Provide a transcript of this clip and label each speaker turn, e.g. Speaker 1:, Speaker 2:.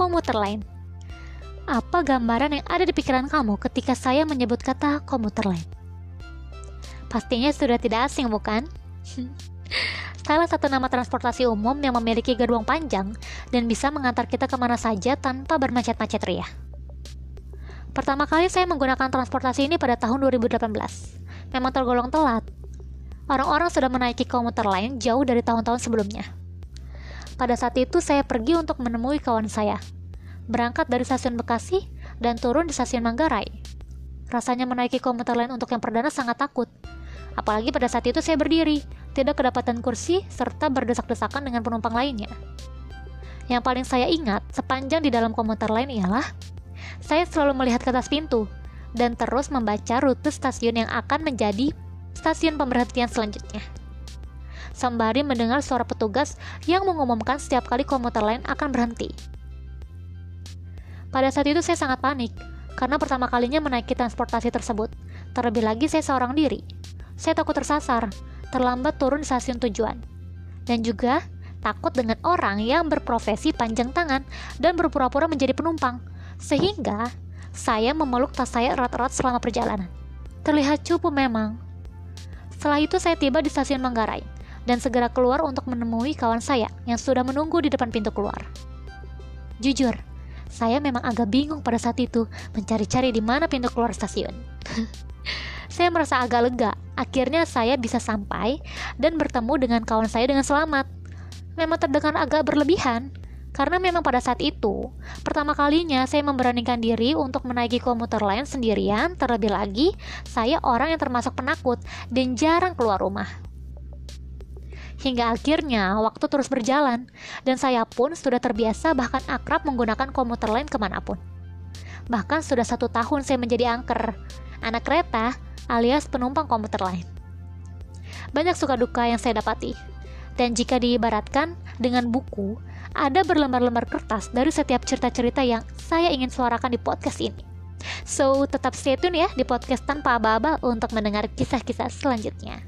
Speaker 1: komuter lain. Apa gambaran yang ada di pikiran kamu ketika saya menyebut kata komuter lain? Pastinya sudah tidak asing, bukan? Salah satu nama transportasi umum yang memiliki gerbong panjang dan bisa mengantar kita ke mana saja tanpa bermacet-macet ria. Pertama kali saya menggunakan transportasi ini pada tahun 2018. Memang tergolong telat. Orang-orang sudah menaiki komuter lain jauh dari tahun-tahun sebelumnya. Pada saat itu saya pergi untuk menemui kawan saya. Berangkat dari stasiun Bekasi dan turun di stasiun Manggarai. Rasanya menaiki komuter lain untuk yang perdana sangat takut. Apalagi pada saat itu saya berdiri, tidak kedapatan kursi, serta berdesak-desakan dengan penumpang lainnya. Yang paling saya ingat sepanjang di dalam komuter lain ialah saya selalu melihat ke atas pintu dan terus membaca rute stasiun yang akan menjadi stasiun pemberhentian selanjutnya sembari mendengar suara petugas yang mengumumkan setiap kali komuter lain akan berhenti. Pada saat itu saya sangat panik, karena pertama kalinya menaiki transportasi tersebut. Terlebih lagi saya seorang diri. Saya takut tersasar, terlambat turun di stasiun tujuan. Dan juga takut dengan orang yang berprofesi panjang tangan dan berpura-pura menjadi penumpang. Sehingga saya memeluk tas saya erat-erat selama perjalanan. Terlihat cupu memang. Setelah itu saya tiba di stasiun Manggarai dan segera keluar untuk menemui kawan saya yang sudah menunggu di depan pintu keluar. Jujur, saya memang agak bingung pada saat itu mencari-cari di mana pintu keluar stasiun. saya merasa agak lega, akhirnya saya bisa sampai dan bertemu dengan kawan saya dengan selamat. Memang terdengar agak berlebihan, karena memang pada saat itu, pertama kalinya saya memberanikan diri untuk menaiki komuter lain sendirian, terlebih lagi saya orang yang termasuk penakut dan jarang keluar rumah. Hingga akhirnya waktu terus berjalan, dan saya pun sudah terbiasa bahkan akrab menggunakan komuter lain ke mana pun. Bahkan sudah satu tahun saya menjadi angker, anak kereta alias penumpang komuter lain. Banyak suka duka yang saya dapati, dan jika diibaratkan dengan buku, ada berlembar-lembar kertas dari setiap cerita-cerita yang saya ingin suarakan di podcast ini. So, tetap stay tune ya di podcast tanpa aba-aba untuk mendengar kisah-kisah selanjutnya.